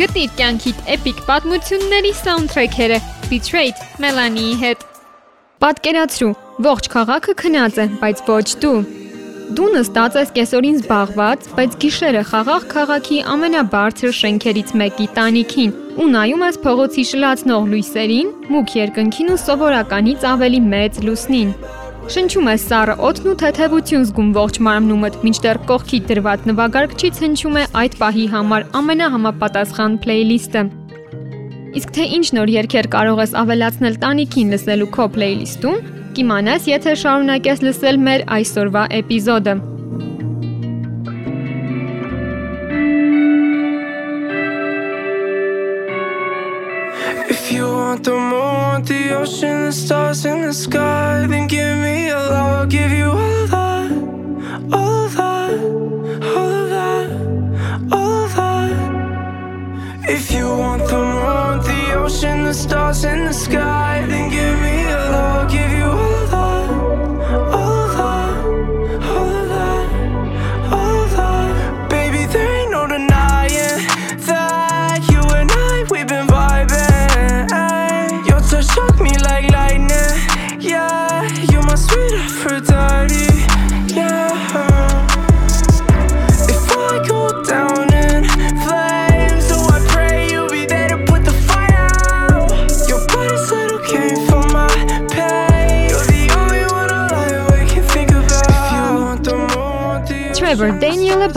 Գտիր կյանքիդ էպիկ պատմությունների սաունդթրեքերը Betrayed Melanie-ի հետ։ Պատկերացրու, ողջ քաղաքը քնած է, բայց ոչ դու։ Դու նստած ես կեսօրին զբաղված, բայց գիշերը խաղաղ քաղաքի ամենաբարձր շենքերից մեկի տանիքին ու նայում ես փողոցի շլացնող լույսերին, մուգ երկնքին ու սովորականից ավելի մեծ լուսնին։ Շնչում է սառը օդն ու թեթևություն զգում ողջ մարմնումդ, մինչդեռ կողքի դրված նվագարկչից հնչում է այդ պահի համար ամենահամապատասխան փլեյլիստը։ Իսկ թե ինչ նոր երգեր կարող ես ավելացնել տանիքին լսելու քո փլեյլիստում, կիմանաս, եթե շարունակես լսել մեր այսօրվա էպիզոդը։ Want the moon, the ocean, the stars in the sky, then give me a love, I'll give you all of that, all of that, all of that, all of that. If you want the moon, the ocean, the stars in the sky,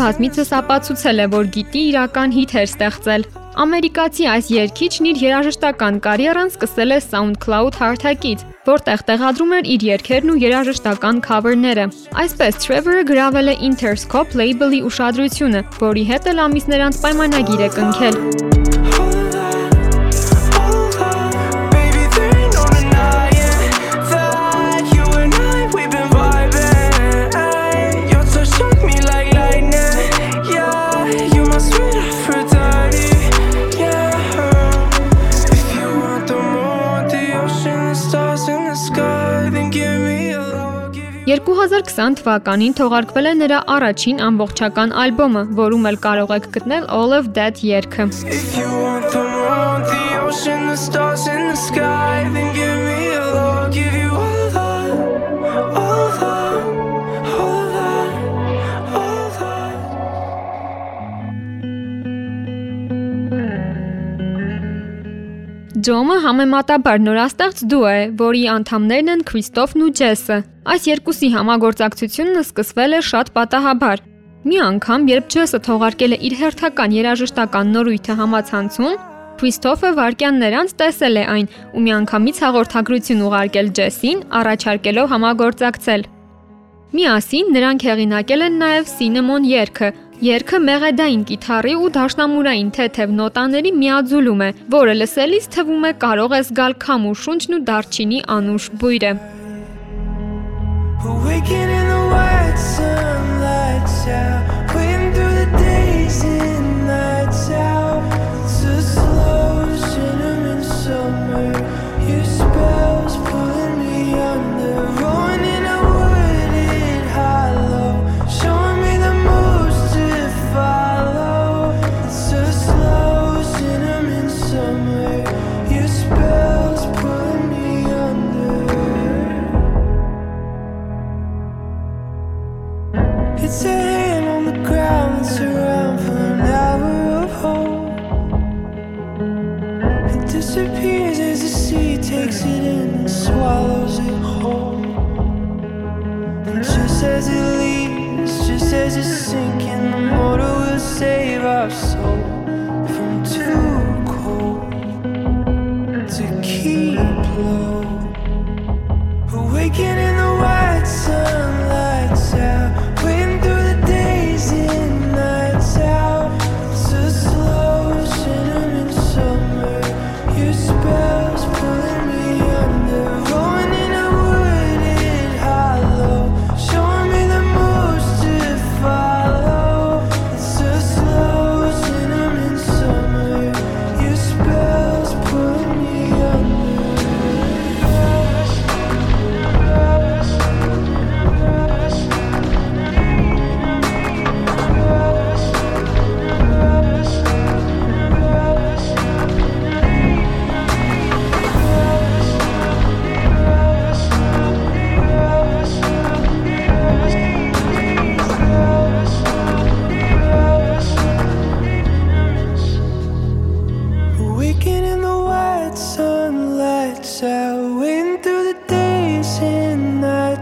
բազմիցս ապացուցել է, որ գիտի իրական հիթեր ստեղծել։ Ամերիկացի այս երգիչն իր երաժշտական կարիերան սկսել է SoundCloud հարթակից, որտեղ տեղադրում էր իր երգերն ու երաժշտական քավերները։ Այսպես Trevor-ը գրավել է Interscope label-ի ուշադրությունը, որի հետ էլ ամիսներ անց պայմանագիր է կնքել։ 2020 թվականին թողարկվել է նրա առաջին ամբողջական ալբոմը, որում էլ կարող եք գտնել All of That երգը։ If you want the moon, the ocean, the stars in the sky, then give Ջոմը համեմատաբար նորաստեղծ դուո է, որի անդամներն են Քրիստոֆն ու Ջեսը։ Այս երկուսի համագործակցությունը սկսվել է շատ պատահաբար։ Մի անգամ, երբ Ջեսը թողարկել է իր հերթական երաժշտական նորույթը համացանցում, Քրիստոֆը վարկյաններ անց տեսել է այն ու միանգամից հաղորդագրություն ուղարկել Ջեսին, առաջարկելով համագործակցել։ Միասին նրանք հեղինակել են նաև Cinnamon երգը։ Երգը մեղեդային կիթառի ու դաշնամուրային թեթև նոտաների միաձուլում է, որը լսելիս թվում է կարող է զգալ քամու շունչն ու դարչինի անուշ բույրը։ Awaken in the white sunlight out, love.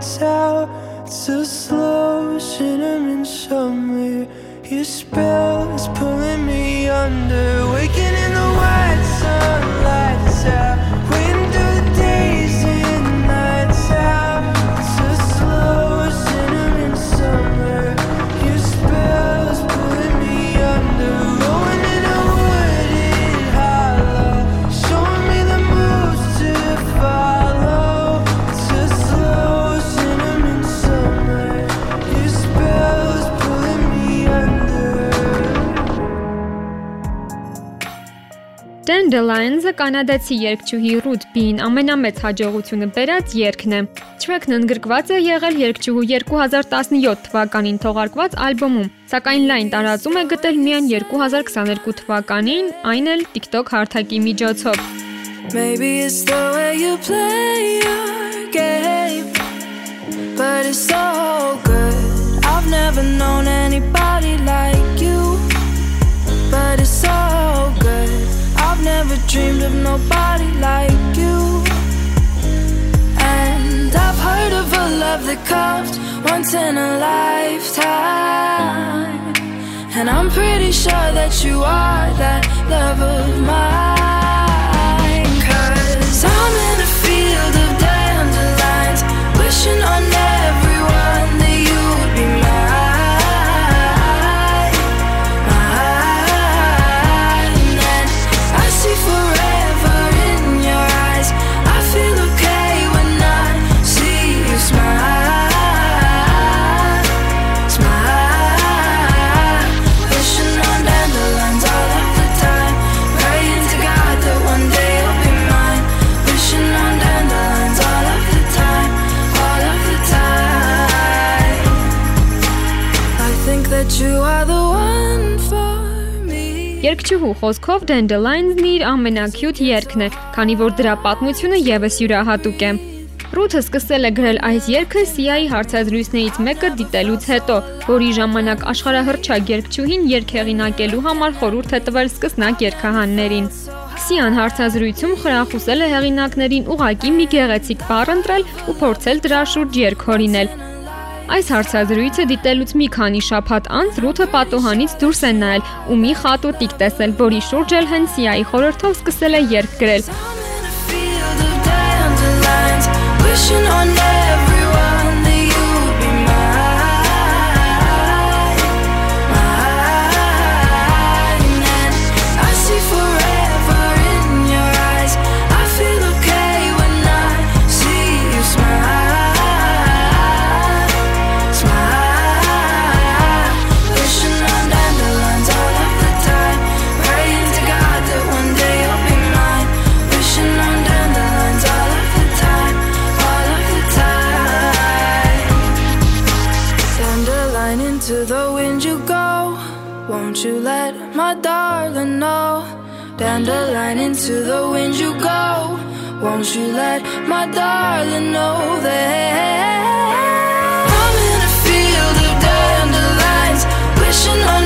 tell it's a slow cinnamon summer. You spell. Dandelions-ը կանադացի երգչուհի Ruth B-ին ամենամեծ հաջողությունը բերած երգն է։ Track-ն ընդգրկված է եղել երգչուհու 2017 թվականին թողարկված ալբոմում, սակայն լայն տարածում է գտել միայն 2022 թվականին, այն էլ TikTok հարթակի միջոցով։ Maybe it's the way you play your game But it's so good. I've never known comes once in a lifetime. And I'm pretty sure that you are that love of mine. Երգչուհու խոսքով Dandelions-ն իր ամենակյուտ երգն է, քանի որ դրա պատմությունը եւս յուրահատուկ է։ Ռութը սկսել է գրել այս երգը Սիայի հարցազրույցներից մեկը դիտելուց հետո, որի ժամանակ աշխարհահռչակ երգչուհին երգեղինակելու համար խորհուրդ է տվել սկսնակ երգահաններին։ Սիան հարցազրույցում խրախուսել է հեղինակներին ուղակի մի գեղեցիկ բառ ընտրել ու փորձել դրա շուրջ երգ հորինել։ Այս հարցազրույցը դիտելուց մի քանի շաբաթ անց Ռութը պատոհանից դուրս է նայել ու մի խատուտիկ տեսել, որի շուրջ էլ հենց Սիայի խորհրդով սկսել է երգ գրել։ wishing on everyone Dandelion into the wind you go. Won't you let my darling know that I'm in a field of dandelions, wishing on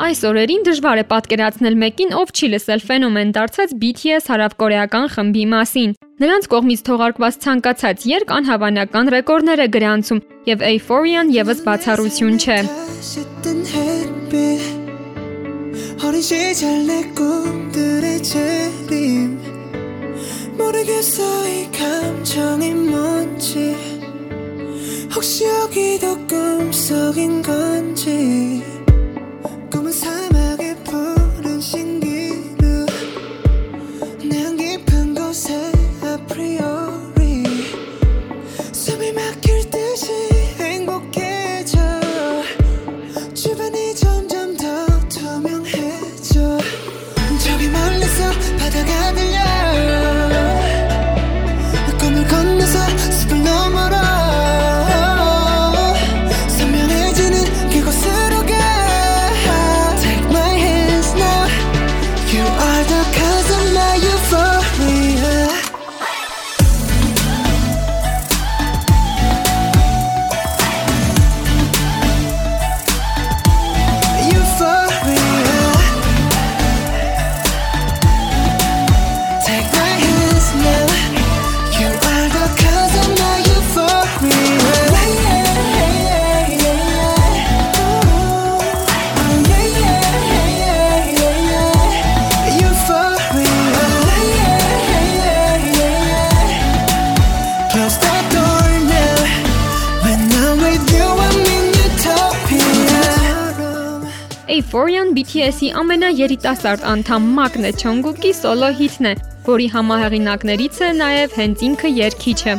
Այս օրերին դժվար է պատկերացնել մեկին, ով չի լսել ֆենոմեն դարձած BTS հարավկորեական խմբի մասին։ Նրանց կողմից թողարկված ցանկացած երգ անհավանական ռեկորդներ է գրանցում, եւ Euphoria-ն եւս բացառություն չէ։ 짙은 햇빛 어린 시절 내 꿈들의 재림 모르겠어 이 감정이 뭔지 혹시 여기도 꿈속인 건지 꿈은 BTS-ի ամենաերիտասարդ անդամ Մակնե Չոնգուկի սոլո հիթն է, որի համահեղինակներից է նաև հենց ինքը երգիչը։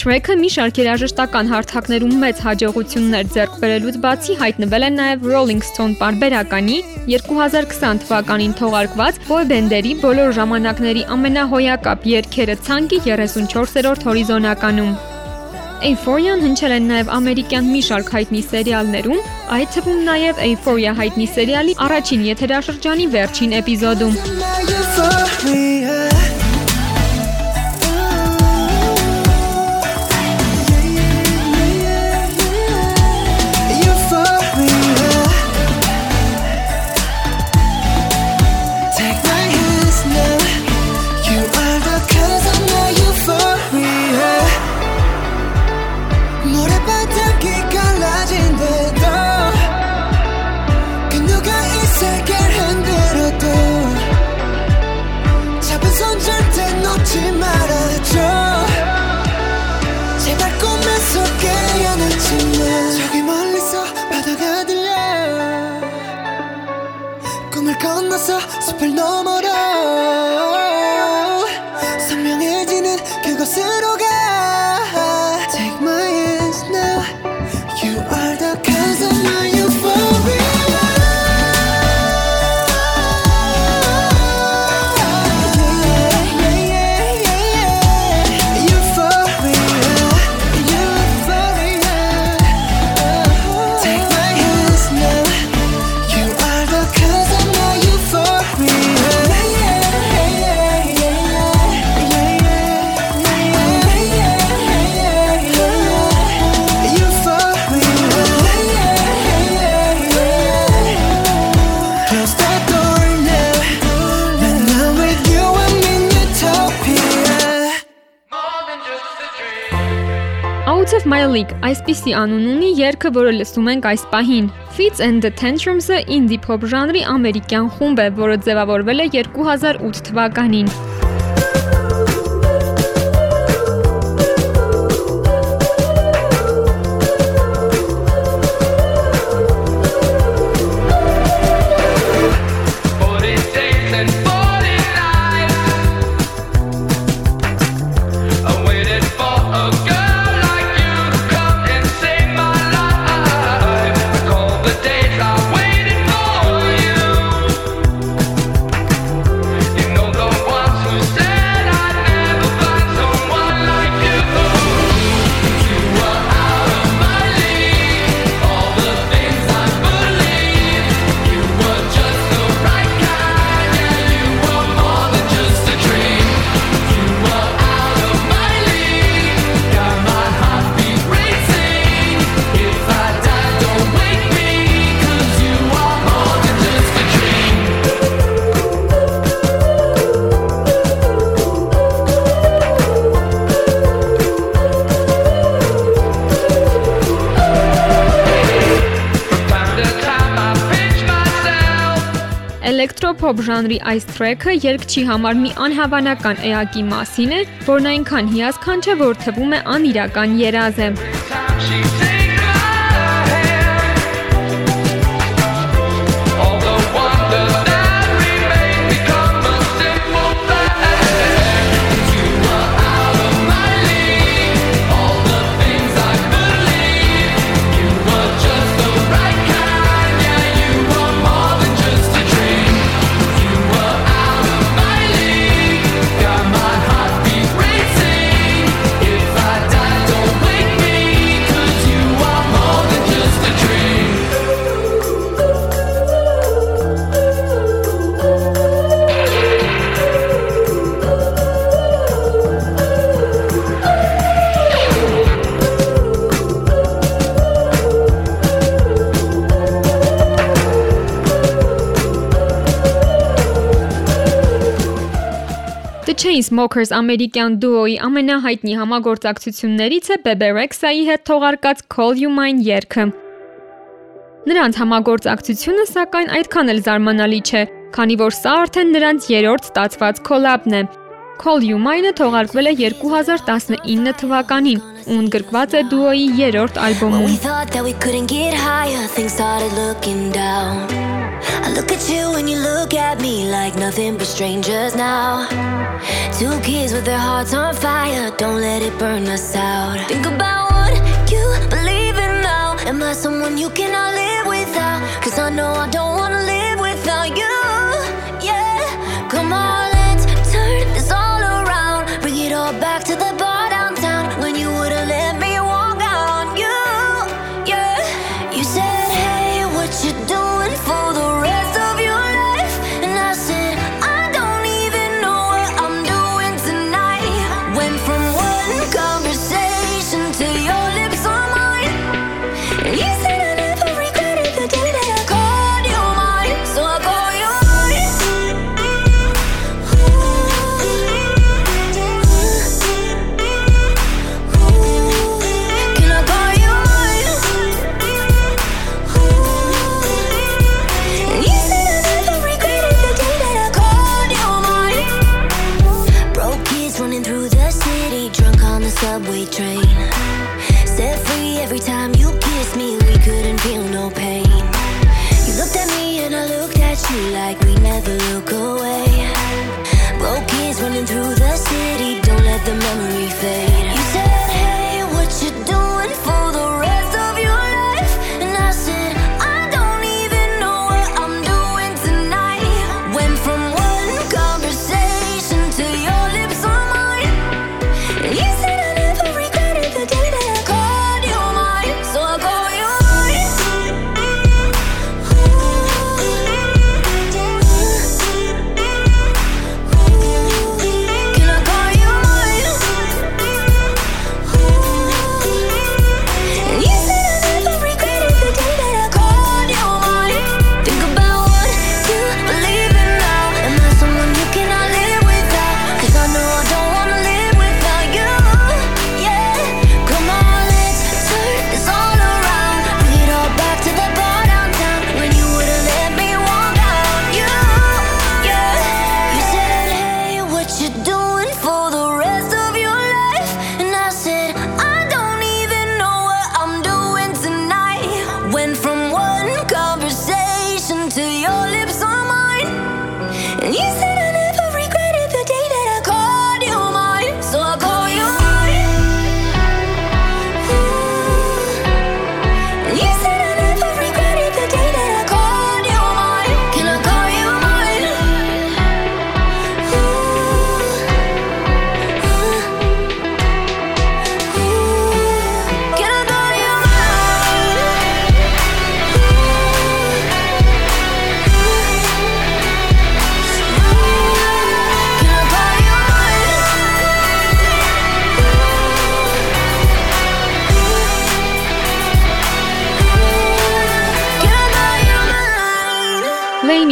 Track-ը մի շարք երաժշտական հարթակներում մեծ հաջողություններ ձեռք բերելուց բացի հայտնվել է նաև Rolling Stone պարբերականի 2020 թվականին թողարկված boy band-երի բոլոր ժամանակների ամենահոյակապ երգերը ցանկի 34-րդ հորիզոնականում։ Euphoria-ն հնչել է նաև ամերիկյան մի շարք հայտնի սերիալներում, այդ թվում նաև Euphoria հայտնի սերիալի առաջին եթերաշրջանի վերջին էպիզոդում։ 앞을 넘어라. Այսպիսի անուն ունի երգը, որը լսում ենք այս պահին։ Fits and the Tantrums-ը indie pop ժանրի ամերիկյան խումբ է, որը ձևավորվել է 2008 թվականին։ Էլեկտրոփոփ ժանրի այս թրեքը երգչի համար մի անհավանական էակի մասին է, որն այնքան հիասքանչ է, որ թվում է անիրական երազ է։ The Chainsmokers ամերիկյան դուոյի ամենահայտնի համագործակցություններից է Bebe Rexha-ի հետ թողարկած Call You Mine երգը։ Նրանց համագործակցությունը սակայն այդքան էլ զարմանալի չէ, քանի որ սա արդեն նրանց երրորդ ստացված քոլաբն է։ Call You Mine-ը թողարկվել է 2019 թվականին ու ընդգրկված է դուոյի երրորդ ալբոմում։ I look at you and you look at me like nothing but strangers now. Two kids with their hearts on fire, don't let it burn us out. Think about what you believe in now. Am I someone you cannot live without? Cause I know I don't wanna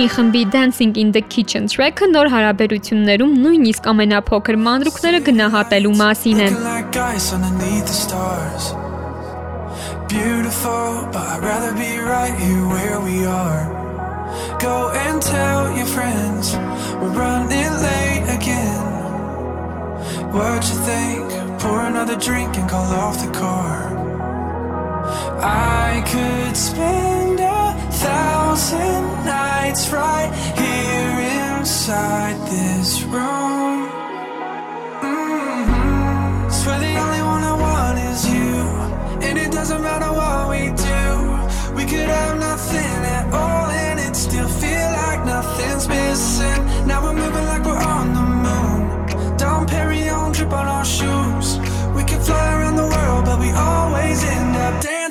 Ջոկերի խմբի Dancing in the Kitchen track-ը նոր հարաբերություններում նույնիսկ ամենափոքր մանրուքները գնահատելու մասին է։ Beautiful, but I'd rather be right here where we are. Go and tell your friends we're running late again. What you think? Pour another drink and call off the car. I could spend a thousand nights right here inside this room.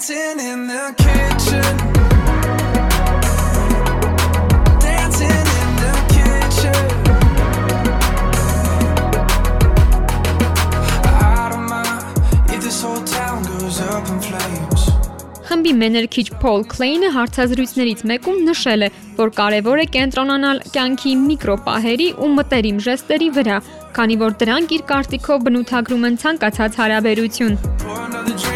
Dancing in the kitchen. Խմբի մենեջեր Փոլ Քլեյնը հարցազրույցներից մեկում նշել է, որ կարևոր է կենտրոնանալ կյանքի միկրոպահերի ու մտերիմ ժեստերի վրա, քանի որ դրանք իր կարծիքով բնութագրում են ցանկացած հարաբերություն։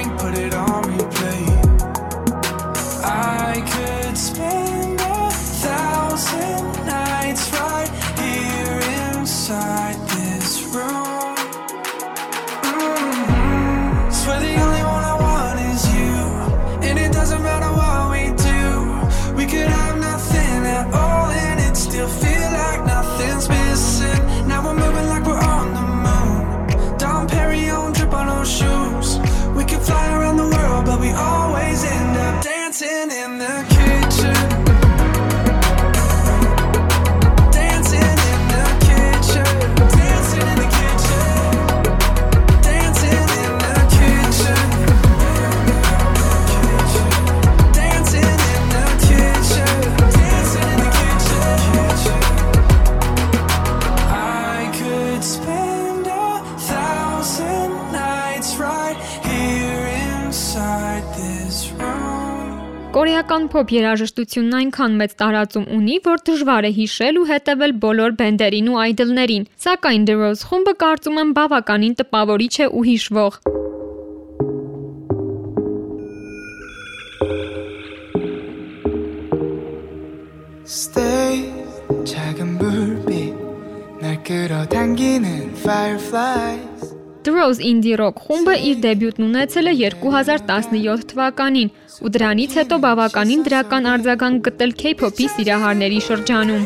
Հայկական փոփ երաժշտությունն այնքան մեծ տարածում ունի, որ դժվար է հիշել ու հետևել բոլոր բենդերին ու այդլներին, սակայն The Rose խումբը կարծում եմ բավականին տպավորիչ է ու հիշվող։ Stay 작은 불빛 날 끌어당기는 fireflies. Drows Indie Rock խումբը իր դեբյուտն ունեցել է 2017 թվականին ու դրանից հետո բավականին դրական արձագանք գտել K-pop-ի սիրահարների շրջանում։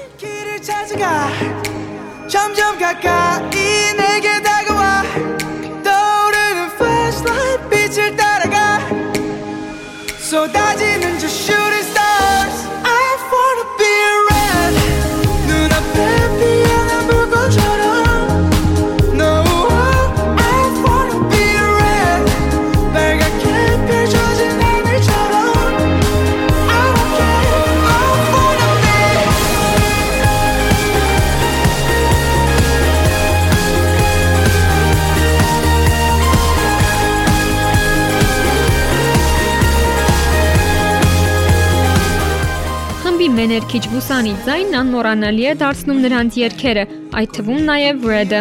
ներքիչ բուսանի ձայնն անմոռանալի է դարձնում նրանց երգերը, այդ թվում նաև Red-ը։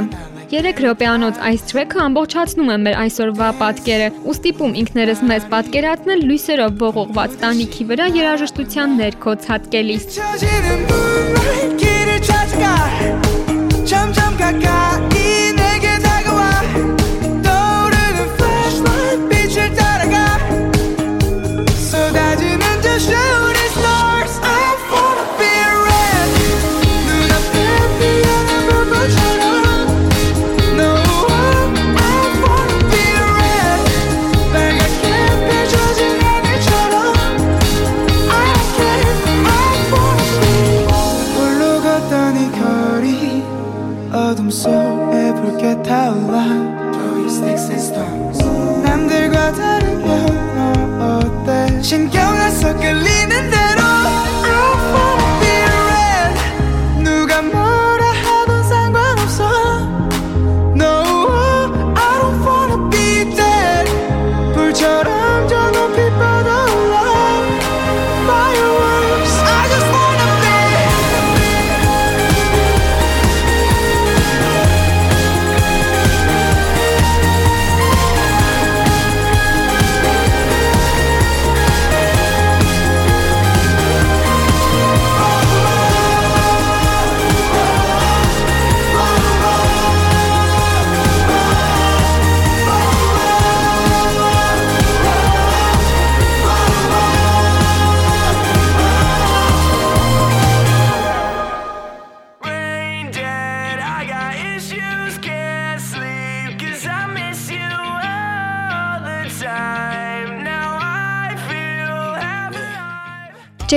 3 րոպեանոց այս տրեքը ամբողջացնում է մեր այսօրվա պատկերը ու ստիպում ինքներս մեզ պատկերացնել լույսերով ողողված տանիքի վրա երաժշտության ներքո ցածկելիս։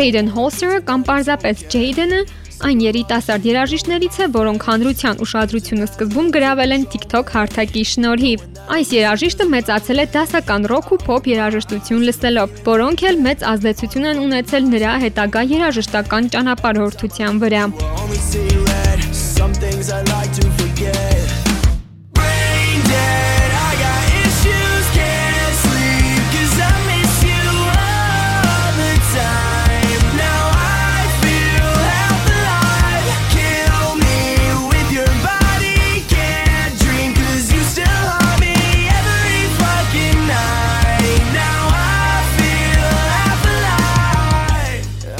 Hayden Hosser-ը կամ պարզապես Jaden-ը այն երիտասարդ երաժիշտներից է, որոնք հանրության ուշադրությունը սկզբում գրավել են TikTok հարթակի շնորհիվ։ Այս երաժիշտը մեծացել է դասական ռոք ու փոփ երաժշտություն լսելով, որոնք էլ մեծ ազդեցություն են ունեցել նրա հետագա երաժշտական ճանապարհորդության վրա։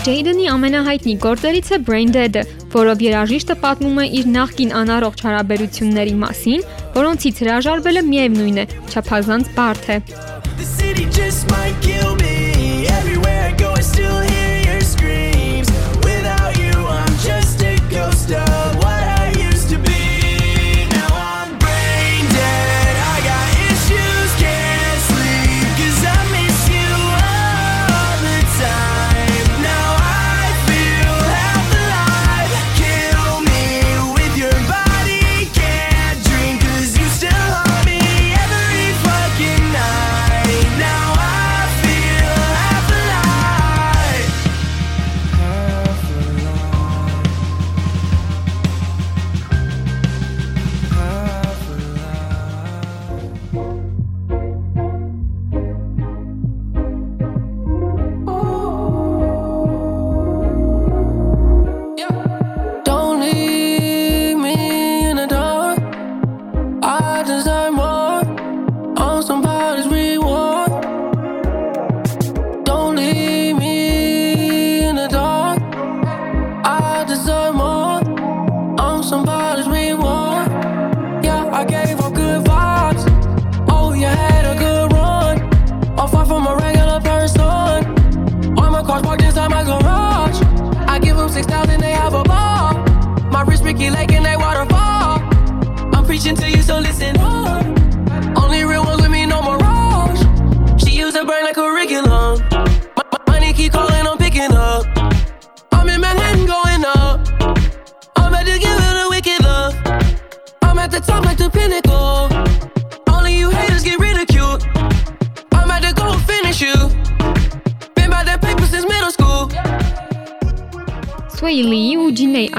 Ջեյդենի ամենահայտնի գործերից է Brain Dead, որով երաժիշտը պատմում է իր նախկին անառողջ հարաբերությունների մասին, որոնցից հրաժարվելը միևնույն է, չափազանց բարդ է։ The city just might kill me.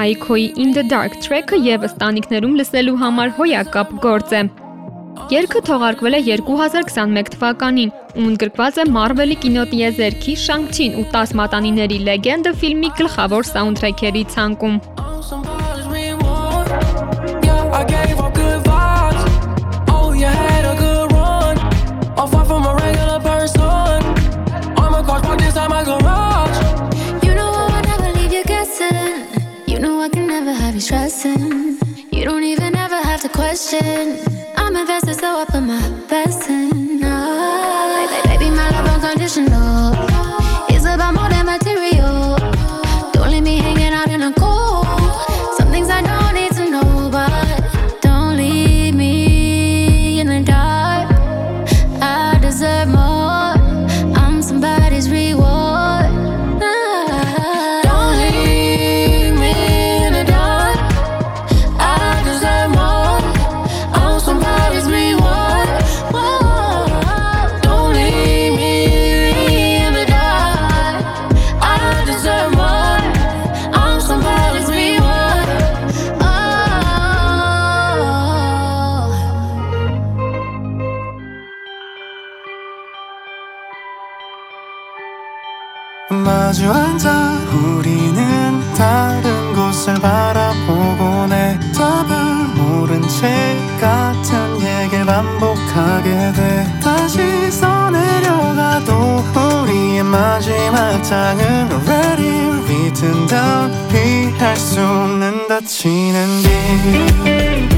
Aiko-ի In the Dark track-ը եւս տանիքներում լսելու համար հոյակապ գործ է։ Երգը թողարկվել է 2021 թվականին ու ընդգրկված է Marvel-ի կինոտիեզերքի Shang-Chi-ն ու 10 մատանիների լեգենդը ֆիլմի գլխավոր սաունդթրեքերի ցանկում։ have you. Don't even ever have to question. I'm invested, so I put my best in. Oh, baby, baby, my love unconditional. 피할 수 없는 다치는 길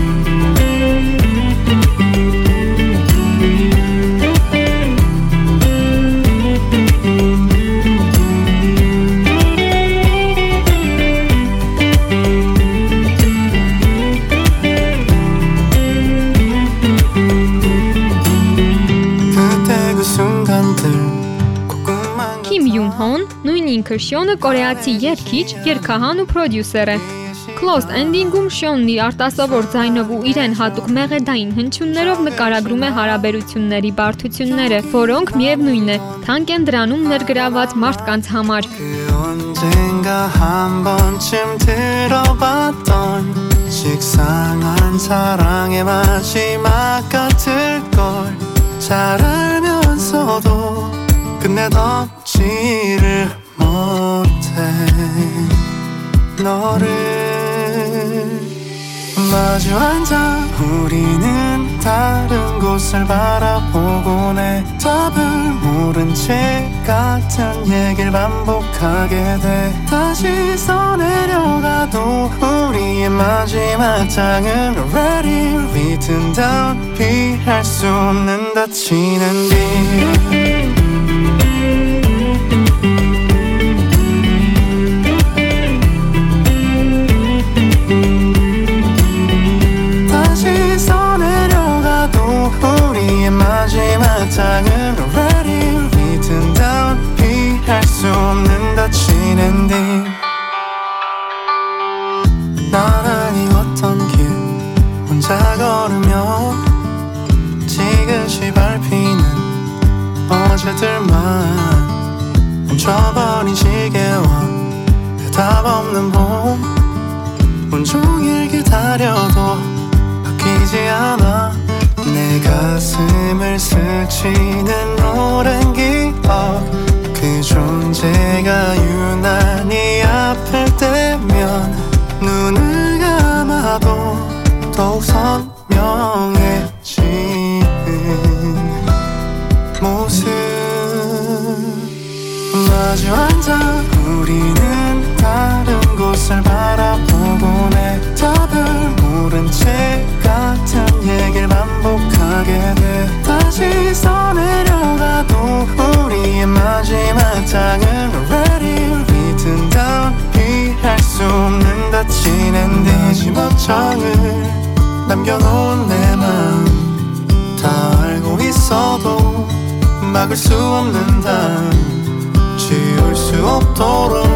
նույն ինքը Շյոնը կորեացի երգիչ, երգահան ու պրոդյուսեր է։ Closed Ending-ում Շյոնն իր արտասովոր ձայնով ու իրեն հատուկ մեղեդային հնչյուններով նկարագրում է հարաբերությունների բարդությունները, որոնք միևնույն է, թանկ են դրանում ներգրաված մարդկանց համար։ 그 언젠가 한 번쯤 들어봤던 식상한 사랑의 마지막 같을 걸 잘 알면서도 끝내 덮지를 못해 너를 마주 앉아 우리는 다른 곳을 바라보곤 해 답을 모른 채 같은 얘기를 반복하게 돼. 다시 써내려가도 우리의 마지막 장은 already written down 피할 수 없는 다치는 길 장은 already written down 피할 수 없는 다치는 뒤 나란히 걷던 길 혼자 걸으며 지그시 밟히는 어제들만 멈춰버린 시계와 대답 없는 봄. 온종일 기다려도 바뀌지 않아. 내 가슴을 스치는 오 수 없는 다치 닫힌 엔딩 막창을 남겨놓은 내맘다 알고 있어도 막을 수 없는 담 지울 수 없도록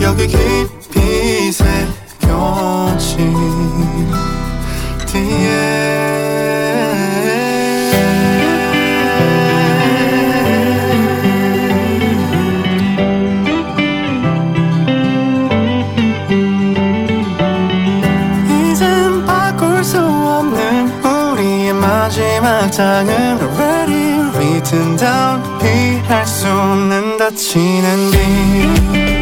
여기 깊이 새겨진 위장은 already written down 피할 수 없는 다치는 길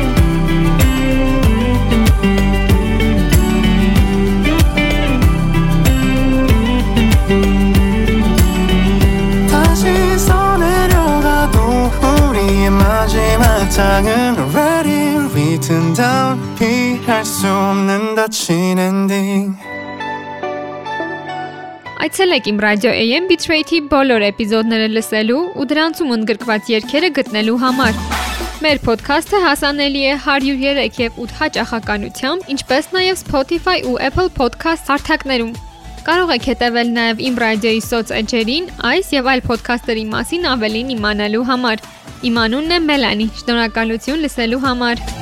마지막 장은 already written down 피할 수 없는 다친 엔딩 Այցելեք իմ ռադիո AM Bitrate-ի բոլոր էպիզոդները լսելու ու դրանցում ընդգրկված երգերը գտնելու համար։ Մեր ոդքասթը հասանելի է 103 եւ 8 հաճախականությամբ, ինչպես նաեւ Spotify ու Apple Podcast հարթակներում։ Կարող եք հետևել նաև իմ ռադիոյի սոցեջերին, այս եւ այլ ոդքասթերի մասին ավելին իմանալու համար։ Իմ անունն է Մելանի։ Շնորհակալություն լսելու համար։